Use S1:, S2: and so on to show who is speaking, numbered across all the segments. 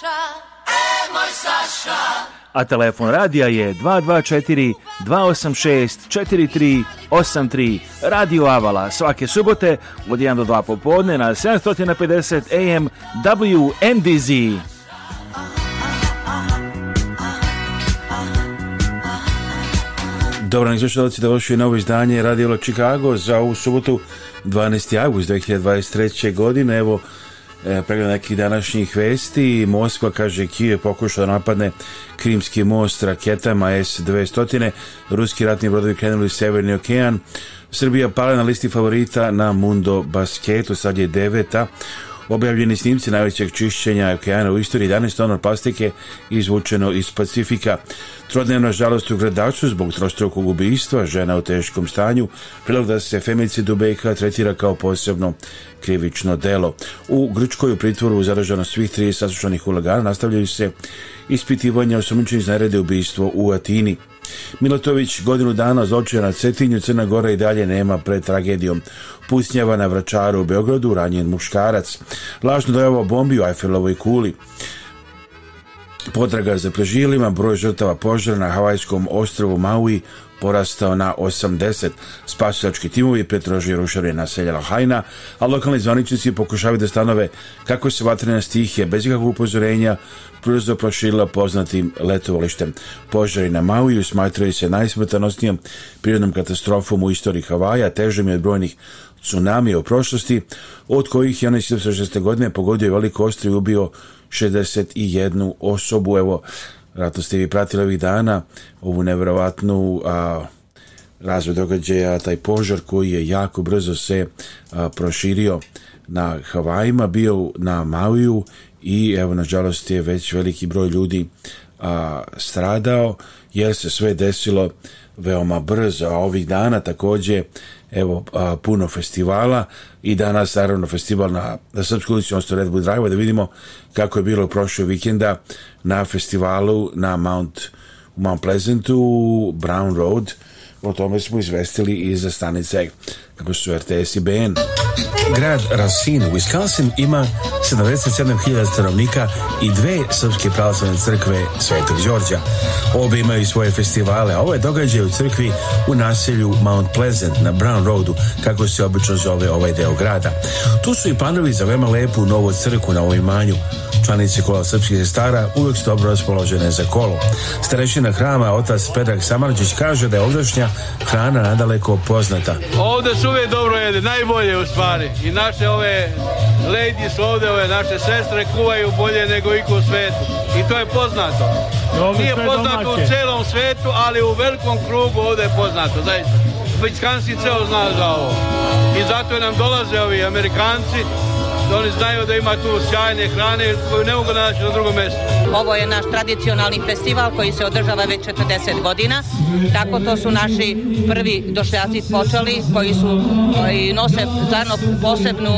S1: Saša, e moj Saša. A telefon radija je 224 286 4383 Radio Avala svake subote od 1 do 2 popodne na 750 AM WNDZ. Dobro, nek slušalci na novo izdanje Radio Chicago za ovu subotu 12. august 2023. godine. Evo, E, pregled nekih današnjih vesti Moskva kaže Kijev pokušao da napadne Krimski most raketama S-200 ruski ratni brodovi krenuli u Severni okean Srbija pale na listi favorita na Mundo basketu sad je deveta Objavljeni snimci najvećeg čišćenja okeana u istoriji danas tona plastike izvučeno iz Pacifika. Trodnevna žalost u gradaču zbog trostrukog ubijstva žena u teškom stanju, prilog da se femicid u tretira kao posebno krivično delo. U Grčkoj u pritvoru zaraženo svih tri saslušanih ulagana nastavljaju se ispitivanja osumnjičenih za ubijstvo u Atini. Milatović godinu dana zočio na Cetinju, Crna Gora i dalje nema pred tragedijom. Pusnjava na Vračaru u Beogradu, ranjen muškarac. Lažno ovo bombi u Eiffelovoj kuli. Potraga za preživjelima, broj žrtava požara na Havajskom ostrovu Maui porastao na 80. Spasilački timovi pretražuju rušarina naseljala Hajna, a lokalni zvaničnici pokušavaju da stanove kako se vatrena stihije bez ikakvog upozorenja brzo proširila poznatim letovalištem. Požari na Mauju smatraju se najsmrtanosnijom prirodnom katastrofom u istoriji Havaja, težim je od brojnih tsunami u prošlosti, od kojih je 1916. godine pogodio veliko ostri i ubio 61 osobu. Evo, Vjerojatno ste vi pratili ovih dana ovu nevjerovatnu a, razvoj događaja, taj požar koji je jako brzo se proširio na Havajima, bio na Mauju i evo nažalost je već veliki broj ljudi stradao jer se sve desilo veoma brzo, a ovih dana također evo puno festivala i danas naravno festival na, na Srpskoj ulici, Red Drive, da vidimo kako je bilo prošle vikenda na festivalu na Mount, Mount Pleasantu, Brown Road, o tome smo izvestili iz stanice kako su RTS i BN. Grad Rasin u Wisconsin ima 77.000 stanovnika i dve srpske pravoslavne crkve Svetog Đorđa. Obe imaju svoje festivale, a ovo je događaj u crkvi u naselju Mount Pleasant na Brown Roadu, kako se obično zove ovaj deo grada. Tu su i panovi za veoma lepu novu crku na ovoj manju. članice kola srpskih stara uvijek su dobro raspoložene za kolo. Starešina hrama, otac Pedak Samarđić kaže da je ovdašnja hrana nadaleko poznata.
S2: Ovdje su uvijek dobro jede, najbolje u stvari. I naše ove ladies ovdje, ove naše sestre kuvaju bolje nego iko u svetu. I to je poznato. Nije poznato u cijelom svetu, ali u velikom krugu ovdje je poznato, zaista. Viskansi ceo zna za ovo. I zato nam dolaze ovi Amerikanci da oni znaju da ima tu sjajne hrane koju ne mogu naći na drugom mjestu.
S3: Ovo je naš tradicionalni festival koji se održava već 40 godina. Tako to su naši prvi došljaci počeli koji su koji nose zarno posebnu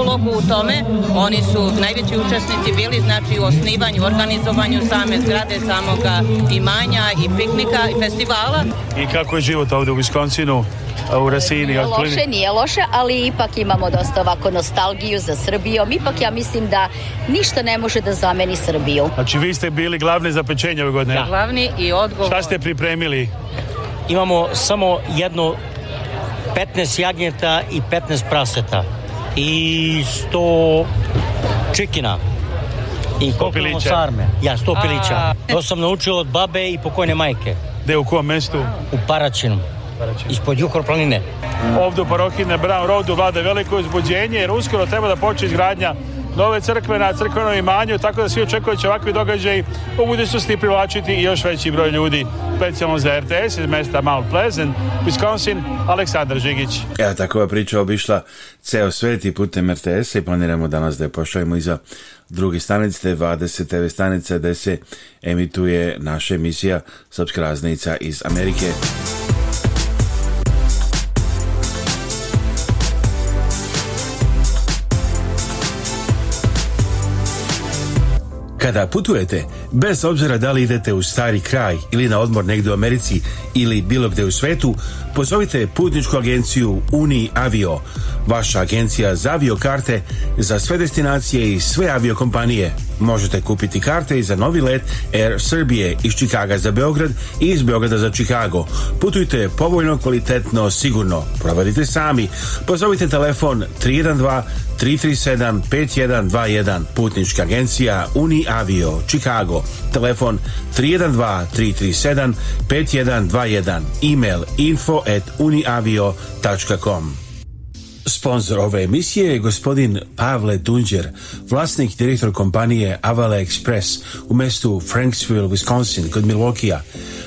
S3: ulogu u tome. Oni su najveći učesnici bili znači u osnivanju, organizovanju same zgrade, samoga imanja i piknika i festivala.
S1: I kako je život ovdje u Viskoncinu? u Rasini. Nije
S4: loše, nije loše, ali ipak imamo dosta ovako nostalgiju za Srbijom. Ipak ja mislim da ništa ne može da zameni Srbiju.
S1: Znači vi ste bili glavni za pečenje ove godine?
S4: Da.
S1: Glavni
S4: i
S1: odgovor. Šta ste pripremili?
S5: Imamo samo jedno 15 jagnjeta i 15 praseta i 100 čikina i kopilimo sarme. Ja, 100 pilića. To sam naučio od babe i pokojne majke.
S1: Gde, u kom mestu?
S5: U Paraćinu ispod Juhor planine.
S1: Ovdje u parohine Brown Roadu vlada veliko izbuđenje jer uskoro treba da počne izgradnja nove crkve na crkvenom imanju, tako da svi očekuju će ovakvi događaji u budućnosti privlačiti i još veći broj ljudi. Specijalno za RTS iz mesta Mount Pleasant, Wisconsin, Aleksandar Žigić. Ja, je priča obišla ceo svet i putem rts i planiramo danas da je pošaljemo iza druge stanice, 20 TV stanice gde se emituje naša emisija Srpska raznica iz Amerike. cada putuete Bez obzira da li idete u stari kraj ili na odmor negdje u Americi ili bilo gdje u svetu, pozovite putničku agenciju Uni Avio, vaša agencija za aviokarte za sve destinacije i sve aviokompanije. Možete kupiti karte i za novi let Air Srbije iz Čikaga za Beograd i iz Beograda za Čikago. Putujte povoljno, kvalitetno, sigurno. Provadite sami. Pozovite telefon 312 337 5121 Putnička agencija Uni Avio, Čikago telefon 312 337 5121, e-mail info at uniavio.com. Sponzor ove emisije je gospodin Pavle Dunđer, vlasnik i direktor kompanije Avale Express u mestu Franksville, Wisconsin, kod Milwaukee.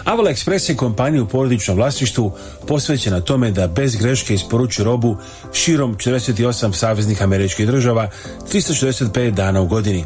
S1: Avale Express je kompanija u porodičnom vlasništvu posvećena tome da bez greške isporuči robu širom 48 saveznih američkih država 365 dana u godini.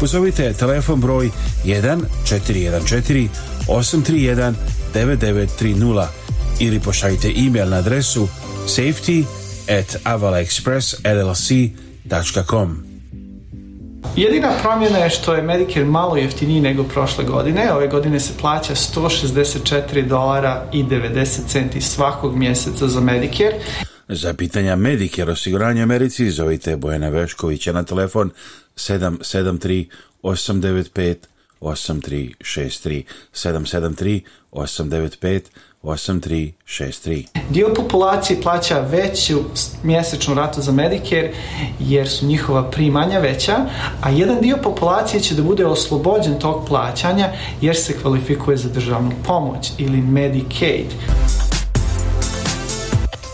S1: pozovite telefon broj 1 414 831 9930 ili pošaljite e-mail na adresu safety at avalexpressllc.com
S6: Jedina promjena je što je Medicare malo jeftiniji nego prošle godine. Ove godine se plaća 164 dolara i 90 centi svakog mjeseca za Medicare.
S1: Za pitanja Medicare osiguranja Americi zovite Bojena Veškovića na telefon 773 895 8363 773 895 8363.
S6: Dio populacije plaća veću mjesečnu ratu za Medicare jer su njihova primanja veća, a jedan dio populacije će da bude oslobođen tog plaćanja jer se kvalifikuje za državnu pomoć ili Medicaid.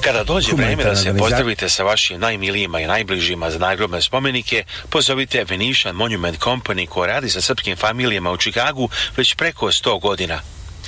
S1: Kada dođe vrijeme da se pozdravite sa vašim najmilijima i najbližima za najgrobne spomenike, pozovite Venetian Monument Company koja radi sa srpskim familijama u Čikagu već preko 100 godina.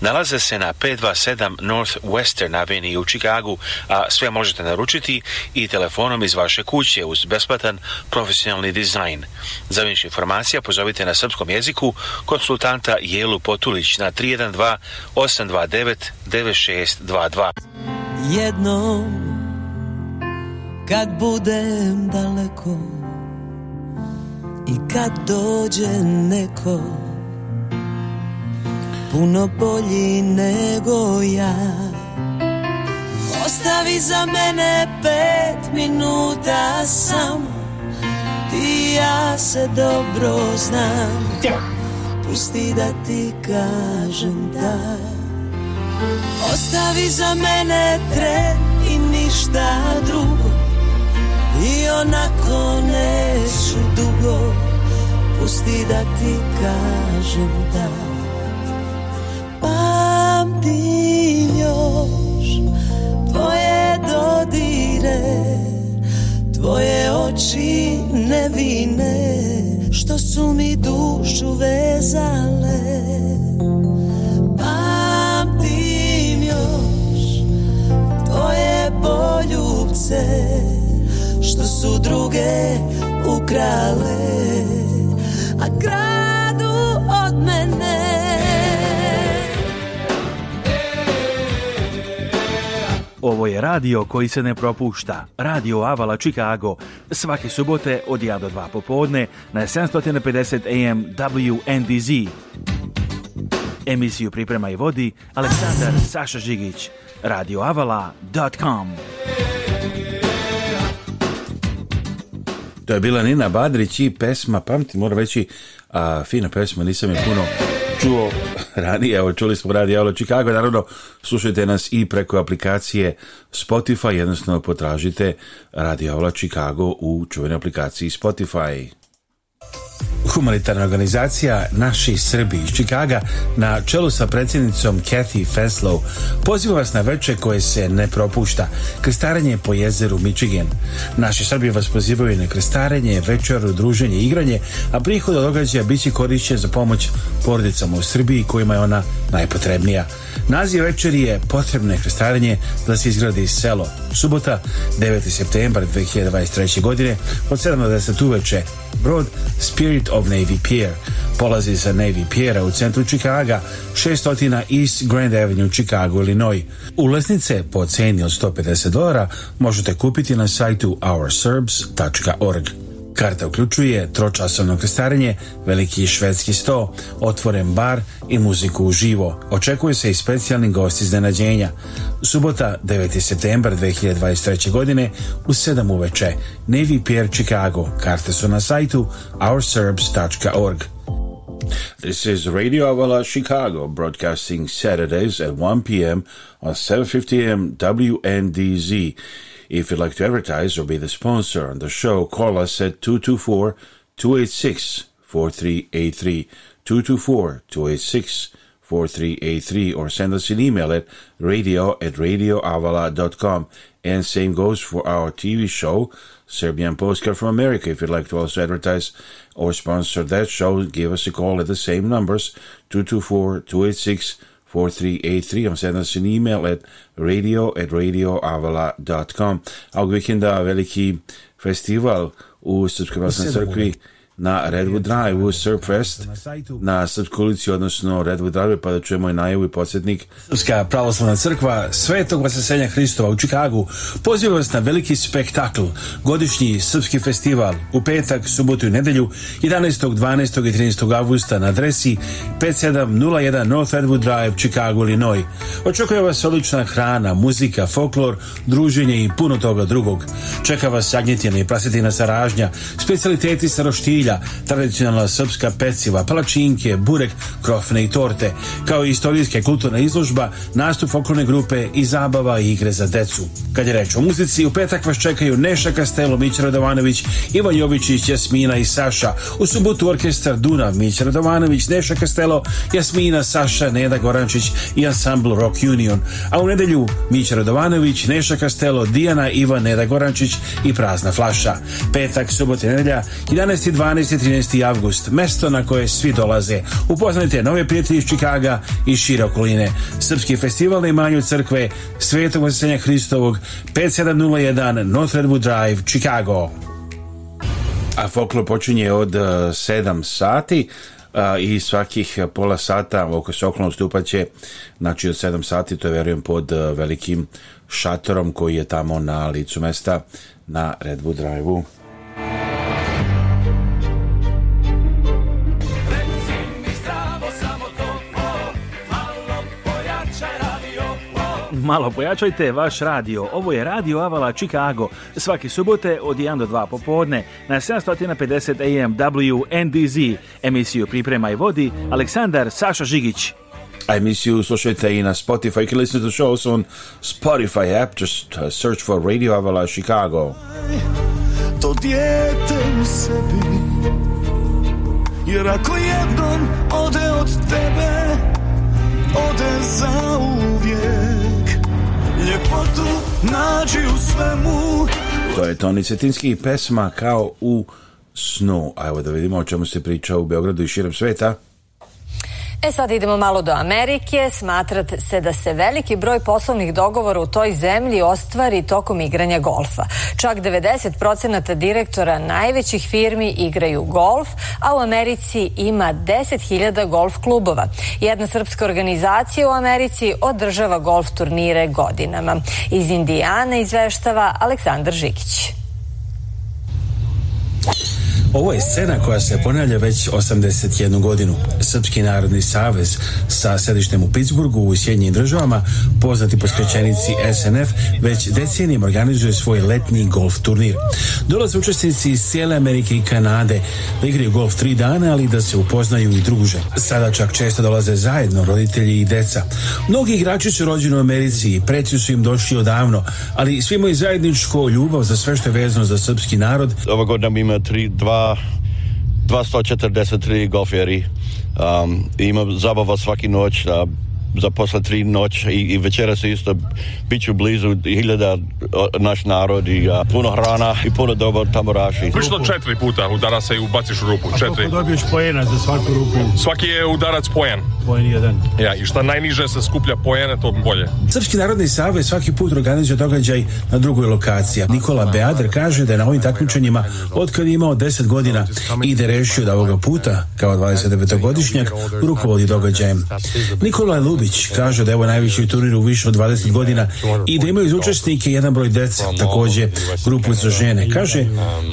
S1: Nalaze se na 527 North Western Avenue u Chicagu, a sve možete naručiti i telefonom iz vaše kuće uz besplatan profesionalni dizajn. Za više informacija pozovite na srpskom jeziku konsultanta Jelu Potulić na 312 829 9622. Jednom kad budem daleko i kad dođe neko puno bolji nego ja Ostavi za mene pet minuta samo Ti ja se dobro znam Pusti da ti kažem da Ostavi za mene tren i ništa drugo I onako neću dugo Pusti da ti kažem da ti još Tvoje dodire Tvoje oči nevine Što su mi dušu vezale Pamtim još Tvoje poljubce Što su druge ukrale A kra Ovo je radio koji se ne propušta. Radio Avala Chicago. Svake subote od 1 do 2 popodne na 750 AM WNDZ. Emisiju priprema i vodi Aleksandar Saša Žigić. radioavala.com To je bila Nina Badrić i pesma, pamti, mora reći, a, fina pesma, nisam je puno čuo Ranije evo čuli smo Radi Aula Chicago, naravno slušajte nas i preko aplikacije Spotify, jednostavno potražite radio Aula Chicago u čuvenoj aplikaciji Spotify. Humanitarna organizacija Naši Srbi iz Čikaga na čelu sa predsjednicom Kathy Feslow poziva vas na veče koje se ne propušta, krestarenje po jezeru Michigan. Naši Srbi vas pozivaju na krestarenje, večeru, druženje, igranje, a prihod od događaja bit će korišćen za pomoć porodicama u Srbiji kojima je ona najpotrebnija. Naziv večeri je Potrebno krestarenje da se izgradi selo. Subota, 9. septembar 2023. godine od 7 uveče. Brod Spirit of Navy Pier polazi sa Navy Piera u centru Čikaga, 600 East Grand Avenue, Chicago, Illinois. Ulaznice po ceni od 150 dolara možete kupiti na sajtu ourserbs.org. Karta uključuje tročasovno krestarenje, veliki švedski sto, otvoren bar i muziku uživo. Očekuje se i specijalni gosti iznenađenja. Subota, 9. september 2023. godine u 7 uveče, Navy Pier Chicago. Karte su na sajtu ourserbs.org. This is Radio Avala Chicago, broadcasting Saturdays at 1 p.m. on 750 a.m. WNDZ. If you'd like to advertise or be the sponsor on the show, call us at 224 286 4383. 224 286 4383 or send us an email at radio at radioavala.com. And same goes for our TV show, Serbian Postcard from America. If you'd like to also advertise or sponsor that show, give us a call at the same numbers 224 286 4383. Vam send us an email at radio at radioavala.com. A ovog vikenda veliki festival u Srpskoj crkvi na Redwood Drive-u, Surfest, na Srpskoj ulici, odnosno Redwood Drive, pa da čujemo i najevu i podsjetnik. Srpska pravoslavna crkva Svetog Vasesenja Hristova u Čikagu poziva vas na veliki spektakl, godišnji srpski festival u petak, subotu i nedelju, 11. 12. i 13. augusta na adresi 5701 North Redwood Drive, Chicago, Illinois. Očekuje vas odlična hrana, muzika, folklor, druženje i puno toga drugog. Čeka vas jagnjetina i prasetina saražnja, specialiteti sa bilja, tradicionalna srpska peciva, palačinke, burek, krofne i torte, kao i istorijske kulturna izložba, nastup folklorne grupe i zabava i igre za decu. Kad je reč o muzici, u petak vas čekaju Neša Kastelo, Mić Radovanović, Ivan Jovičić, Jasmina i Saša. U subotu orkestar Dunav, Mić Radovanović, Neša Kastelo, Jasmina, Saša, Neda Gorančić i ansambl Rock Union. A u nedelju Mić Radovanović, Neša Kastelo, Dijana, Ivan, Neda Gorančić i Prazna Flaša. Petak, subot i nedelja, 12 12. i 13. avgust, mesto na koje svi dolaze. Upoznajte nove prijatelje iz Čikaga i šire okoline. Srpski festival na imanju crkve Svetog Vasitenja Hristovog 5701 North Redwood Drive, Chicago. A folklor počinje od 7 e, sati i svakih pola sata oko Sokolom stupaće znači od 7 sati to je verujem pod e, velikim šatorom koji je tamo na licu mesta na Redwood Drive-u. malo pojačajte vaš radio. Ovo je Radio Avala Chicago. Svaki subote od 1 do 2 popodne na 750 AM WNDZ. Emisiju priprema i vodi Aleksandar Saša Žigić. A emisiju slušajte i na Spotify. You can listen to shows on Spotify app. Just uh, search for Radio Avala Chicago. To dijete u sebi Jer ako jednom ode od tebe nađi u svemu To je Toni Cetinski pesma kao u snu. A evo da vidimo o čemu se priča u Beogradu i širom sveta.
S7: E sad idemo malo do Amerike. Smatrate se da se veliki broj poslovnih dogovora u toj zemlji ostvari tokom igranja golfa. Čak 90% direktora najvećih firmi igraju golf, a u Americi ima 10.000 golf klubova. Jedna srpska organizacija u Americi održava golf turnire godinama. Iz Indijane izveštava Aleksandar Žikić.
S1: Ovo je scena koja se ponavlja već 81 godinu. Srpski narodni savez sa sedištem u Pittsburghu u Sjednjim državama, poznati po skraćenici SNF, već decenijem organizuje svoj letni golf turnir. Dolaze učesnici iz cijele Amerike i Kanade da igraju golf tri dana, ali da se upoznaju i druže. Sada čak često dolaze zajedno roditelji i deca. Mnogi igrači su rođeni u Americi i preci su im došli odavno, ali svi imaju zajedničko ljubav za sve što je vezano za srpski narod.
S8: Ova godina три, два, 243 гофери. Um, има забава сваки ноќ, za posle tri noć i, i večera se isto bit ću blizu hiljada naš narod i a, puno hrana i puno dobar tamburaši.
S9: Prišlo četiri puta udara se i ubaciš u rupu. A četiri.
S10: koliko dobiješ pojena za svaku rupu?
S9: Svaki je udarac pojen. Pojen jedan. Ja, i šta najniže se skuplja pojene, to bolje.
S1: Srpski narodni savez svaki put organizuje događaj na drugoj lokaciji. Nikola Beadr kaže da je na ovim takmičenjima otkad je imao 10 godina ide rešio da ovoga puta, kao 29-godišnjak, rukovodi događajem. Nikola je lud kaže da je ovo najveći turnir u više od 20 godina i da imaju učesnike jedan broj dece, također grupu za žene. Kaže,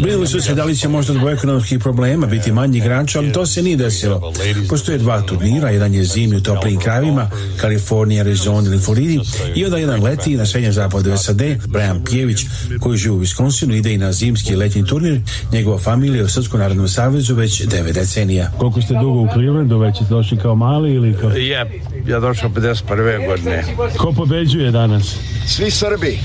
S1: brinuli su se da li će možda zbog ekonomskih problema biti manji granča, ali to se nije desilo. Postoje dva turnira, jedan je zimi u toplim krajevima, Kalifornija, Arizona ili Floridi i onda jedan leti na srednjem zapadu SAD, Brian Pjević koji živi u Wisconsinu, ide i na zimski letni turnir, njegova familija u Srpskom narodnom savezu već 9 decenija.
S11: Koliko ste dugo u Clevelandu, već kao mali ili Je,
S12: 1951. godine.
S11: Ko pobeđuje danas?
S12: Svi Srbi.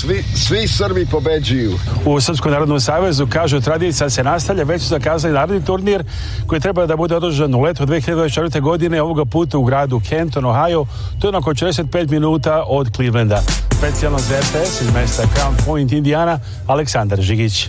S12: Svi, svi Srbi pobeđuju.
S11: U Srpskom narodnom savezu kažu tradicija se nastavlja, već su zakazali narodni turnir koji treba da bude održan u letu 2024. godine ovoga puta u gradu Kenton, Ohio. To je oko 45 minuta od Clevelanda. Specijalno za RTS iz mesta Crown Point, Indiana, Aleksandar Žigić.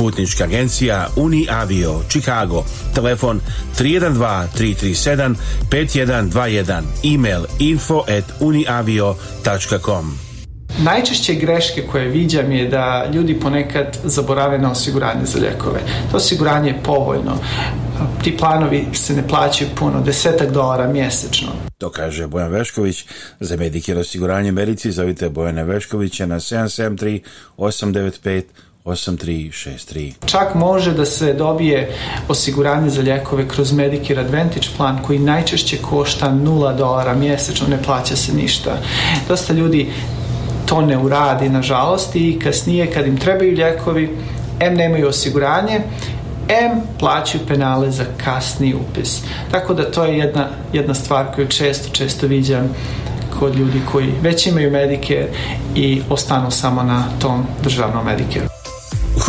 S1: putnička agencija Avio, Chicago, telefon 312 337 5121, email info at uniavio.com.
S6: Najčešće greške koje viđam je da ljudi ponekad zaborave na osiguranje za ljekove. To osiguranje je povoljno. Ti planovi se ne plaćaju puno, desetak dolara mjesečno.
S1: To kaže Bojan Vešković za Medicare osiguranje Merici. Zovite Bojana Veškovića na 773 895 8363.
S6: Čak može da se dobije osiguranje za ljekove kroz Medicare Advantage plan koji najčešće košta 0 dolara mjesečno, ne plaća se ništa. Dosta ljudi to ne uradi, nažalost, i kasnije kad im trebaju ljekovi, m nemaju osiguranje, M plaćaju penale za kasni upis. Tako da to je jedna, jedna stvar koju često, često viđam kod ljudi koji već imaju Medicare i ostanu samo na tom državnom Medicare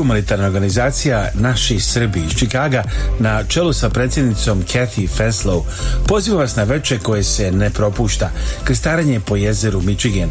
S1: humanitarna organizacija Naši Srbi iz Čikaga na čelu sa predsjednicom Kathy Feslow poziva vas na veče koje se ne propušta, krestarenje po jezeru Michigan.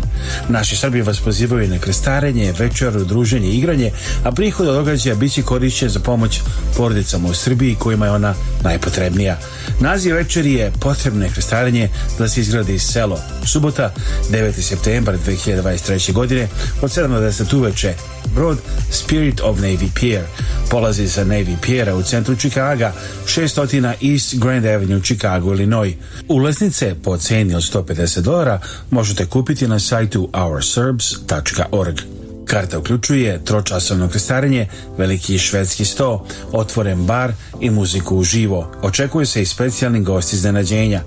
S1: Naši Srbi vas pozivaju na krestarenje, večeru, druženje, igranje, a prihod od događaja bit će korišćen za pomoć porodicama u Srbiji kojima je ona najpotrebnija. Naziv večeri je potrebno krestarenje da se izgradi selo. Subota, 9. septembar 2023. godine od 7 do 10 uveče Brod Spirit of Navy Pier. Polazi sa Navy Piera u centru Čikaga, 600 East Grand Avenue, Chicago, Illinois. Ulaznice po cijeni od 150 dolara možete kupiti na sajtu ourserbs.org. Karta uključuje tročasovno krestarenje, veliki švedski sto, otvoren bar i muziku uživo. Očekuje se i specijalni gosti iznenađenja.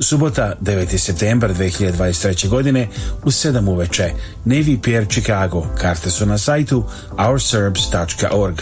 S1: Subota 9. septembar 2023. godine u 7 uveče Navy Pier Chicago. Karte su na sajtu ourserbs.org.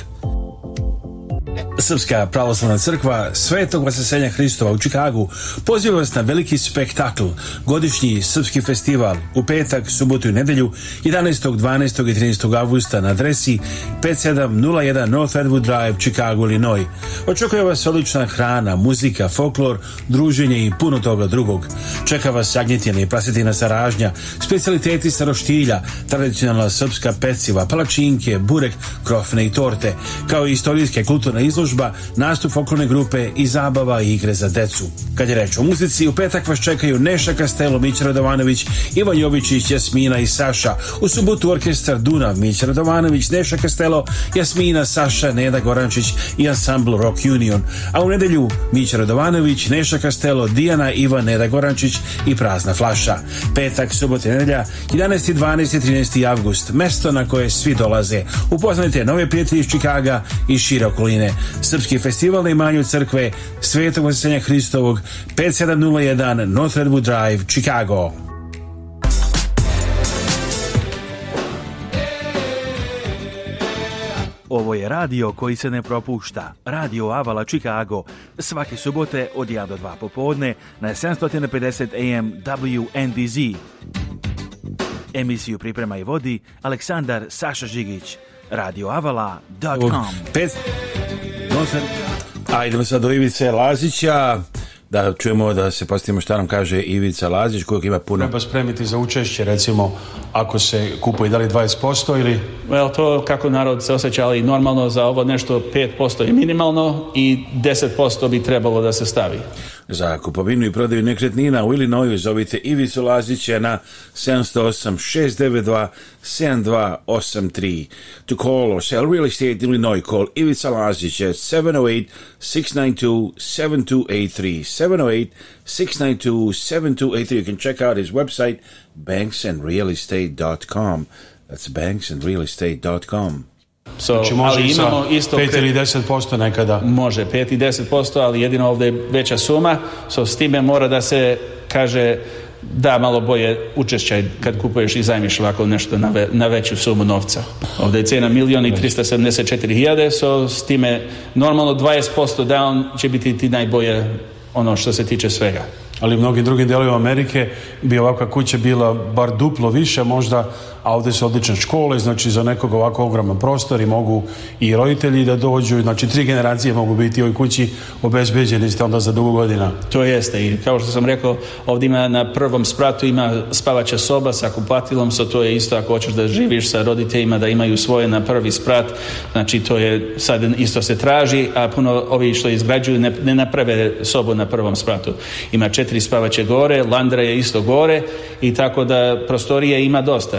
S1: Srpska pravoslavna crkva Svetog Vasesenja Hristova u Čikagu poziva vas na veliki spektakl, godišnji srpski festival u petak, subotu i nedelju 11. 12. i 13. augusta na adresi 5701 North Edward Drive, Chicago, Illinois. Očekuje vas odlična hrana, muzika, folklor, druženje i puno toga drugog. Čeka vas jagnjetina i prasetina saražnja, specialiteti saroštilja tradicionalna srpska peciva, palačinke, burek, krofne i torte, kao i istorijske kulturne izložbe izložba, nastup folklorne grupe i zabava i igre za decu. Kad je reč o muzici, u petak vas čekaju Neša Kastelo, Mić Radovanović, Ivan Jovičić, Jasmina i Saša. U subotu orkestar Dunav, Mić Radovanović, Neša Kastelo, Jasmina, Saša, Neda Gorančić i ansambl Rock Union. A u nedelju Mić Radovanović, Neša Kastelo, Dijana, Ivan, Neda Gorančić i Prazna Flaša. Petak, subota i nedelja, 11. 12. 13. avgust, mesto na koje svi dolaze. Upoznajte nove prijatelje iz Čikaga i šire okoline. Srpski festival na imanju crkve Svetog Vasisenja Hristovog 5701 North Redwood Drive, Chicago. Ovo je radio koji se ne propušta. Radio Avala Chicago. Svake subote od 1 do 2 popodne na 750 AM WNDZ. Emisiju priprema i vodi Aleksandar Saša Žigić. Radio Avala.com koncert. A idemo sad do Ivice Lazića da čujemo, da se postavimo šta nam kaže Ivica Lazić kojeg ima puno...
S11: Treba spremiti za učešće recimo ako se kupuje da li 20% ili...
S13: to kako narod se osjeća, ali normalno za ovo nešto 5% je minimalno i 10% bi trebalo da se stavi.
S1: Za kupovinu i prodaju nekretnina u Illinoisu zovite Ivicu Lazića na 708-692-7283. To call or sell real estate in Illinois, call Ivica Lazić at 708-692-7283. 708-692-7283. You can check out his website, banksandrealestate.com. That's banksandrealestate.com.
S11: So, znači može ali imamo isto 5 ili 10% nekada.
S13: Može, 5 i 10%, ali jedino ovdje je veća suma. So, s time mora da se kaže da malo bolje učešćaj kad kupuješ i zajmiš ovako nešto na, na veću sumu novca. Ovdje je cena milijun i hiljade, so s time normalno 20% down će biti ti najbolje ono što se tiče svega.
S11: Ali u mnogim drugim dijelovima Amerike bi ovakva kuća bila bar duplo više, možda a ovdje su odlične škole, znači za nekog ovako ogroman prostor i mogu i roditelji da dođu, znači tri generacije mogu biti u ovoj kući obezbeđeni ste onda za dugo godina.
S13: To jeste i kao što sam rekao, ovdje ima na prvom spratu ima spavaća soba sa kupatilom, sa, to je isto ako hoćeš da živiš sa roditeljima da imaju svoje na prvi sprat, znači to je sad isto se traži, a puno ovi što izgrađuju ne, ne naprave sobu na prvom spratu. Ima četiri spavaće gore, landra je isto gore i tako da prostorije ima dosta.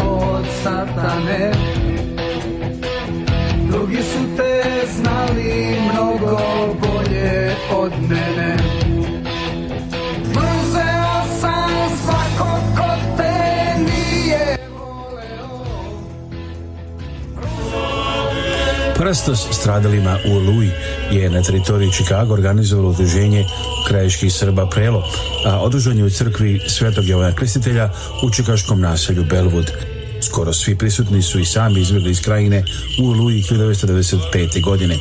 S1: satane Drugi su te znali mnogo bolje od mene prsto s stradalima u Oluji je na teritoriji Čikaga organizovalo udruženje krajiških Srba Prelo, a održan je u crkvi Svetog Jovana krstitelja u čikaškom naselju Belwood skoro svi prisutni su i sami izbjegli iz krajine u oluji 1995. godine.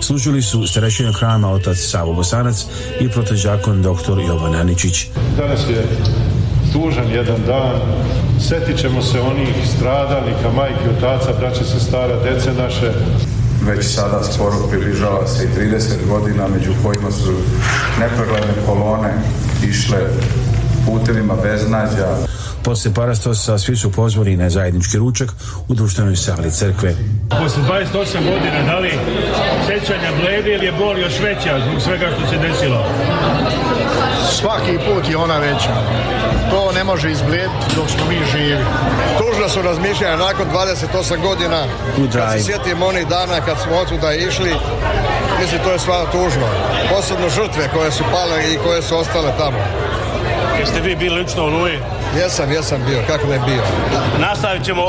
S1: Služili su starešenja hrama otac Savo Bosanac i protežakon dr. Jovan Aničić.
S14: Danas je tužan jedan dan. Setit ćemo se onih stradalnika, majke, otaca, braće, se stara, dece naše.
S15: Već sada sporo približava se i 30 godina među kojima su nepregledne kolone išle putevima beznadja.
S1: Poslije parastosa svi su pozvori na zajednički ručak u društvenoj sali crkve.
S16: Poslije 28 godina, da li sećanja bledi ili je bol još veća zbog svega što se desilo?
S17: Svaki put je ona veća. To ne može izblijediti dok smo mi živi. Tužno su razmišljanja nakon 28 godina. Kad se sjetim onih dana kad smo otuda išli, mislim to je sva tužno. Posebno žrtve koje su pale i koje su ostale tamo.
S18: Jeste vi bili lično u Luji?
S17: Jesam, jesam bio, kako ne bio.
S18: Nastavit ćemo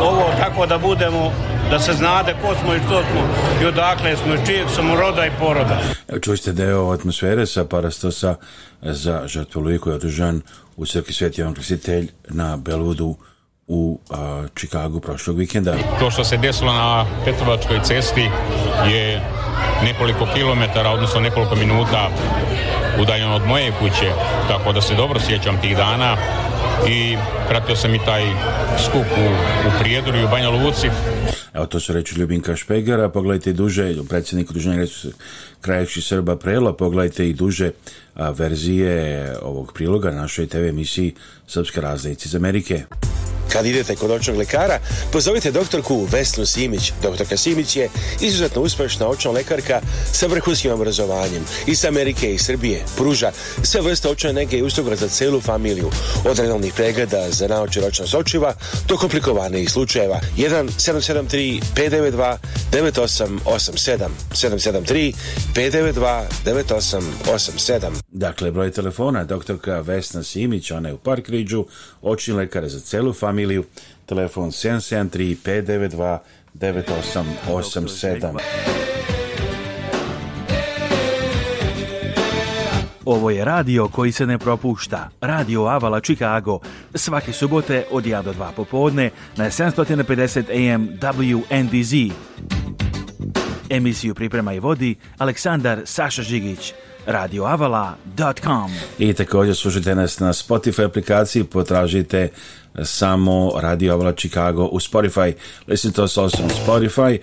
S18: ovo tako da budemo da se znade ko smo i što smo i odakle smo i čijeg smo roda i poroda.
S1: Čuli deo atmosfere sa parastosa za žrtvu koji je održan u Srki Sveti Ivan na Belvodu u Čikagu prošlog vikenda.
S19: To što se desilo na Petrovačkoj cesti je nekoliko kilometara, odnosno nekoliko minuta udaljen od moje kuće, tako da se dobro sjećam tih dana i pratio sam i taj skup u, u Prijedoru i u Banja Luci.
S1: Evo to su reći Ljubinka Špegara, pogledajte i duže, predsjednik Udruženja reći krajevši Srba Prela, pogledajte i duže verzije ovog priloga našoj TV emisiji Srpske razdajice iz Amerike.
S20: Kad idete kod očnog lekara, pozovite doktorku Vesnu Simić. Doktorka Simić je izuzetno uspješna očna lekarka sa vrhunskim obrazovanjem iz Amerike i Srbije. Pruža sve vrste očne nege i usluga za celu familiju. Od redovnih pregleda za naoče ročnost očiva do komplikovanih slučajeva. 1 592 9887 773 592 9887.
S1: Dakle, broj telefona doktorka Vesna Simić, ona je u Parkriđu, očni lekar za celu familiju, telefon 773 592 9887. Ovo je radio koji se ne propušta. Radio Avala Chicago. Svake subote od 1 do 2 popodne na 750 AM WNDZ. Emisiju priprema i vodi Aleksandar Saša Žigić radioavala.com I također slušajte nas na Spotify aplikaciji, potražite samo Radio Avala Chicago u Spotify. Listen to us also on Spotify.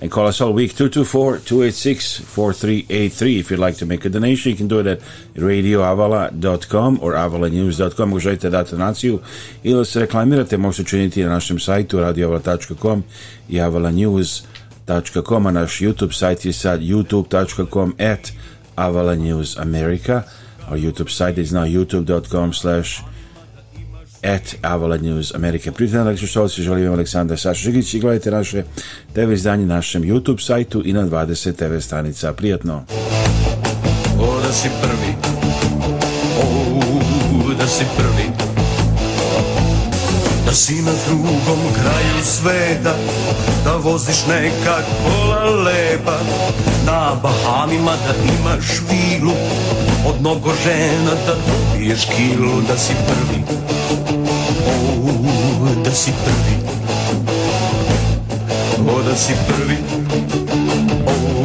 S1: And call us all week 224 286 4383. If you'd like to make a donation, you can do it at radioavala.com or avalanews.com. Ako želite dati donaciju ili se reklamirate, možete učiniti na našem sajtu radioavala.com i avalanews.com. A naš YouTube sajt je sad youtube.com at avalanews America. Our YouTube site is now youtube.com slash at Avala News Amerike. Prijatelj Aleksu Štovci, želim vam Aleksandar Sašo Žigić i gledajte naše TV izdanje na našem YouTube sajtu i na 20 TV stranica. Prijatno! O, da si prvi, o, da si prvi, da si na drugom kraju sveta, da voziš nekak kola lepa, na Bahamima da imaš vilu, od mnogo žena da dobiješ kilu, da si prvi, si prvi, o da si prvi,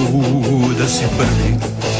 S1: o da si prvi.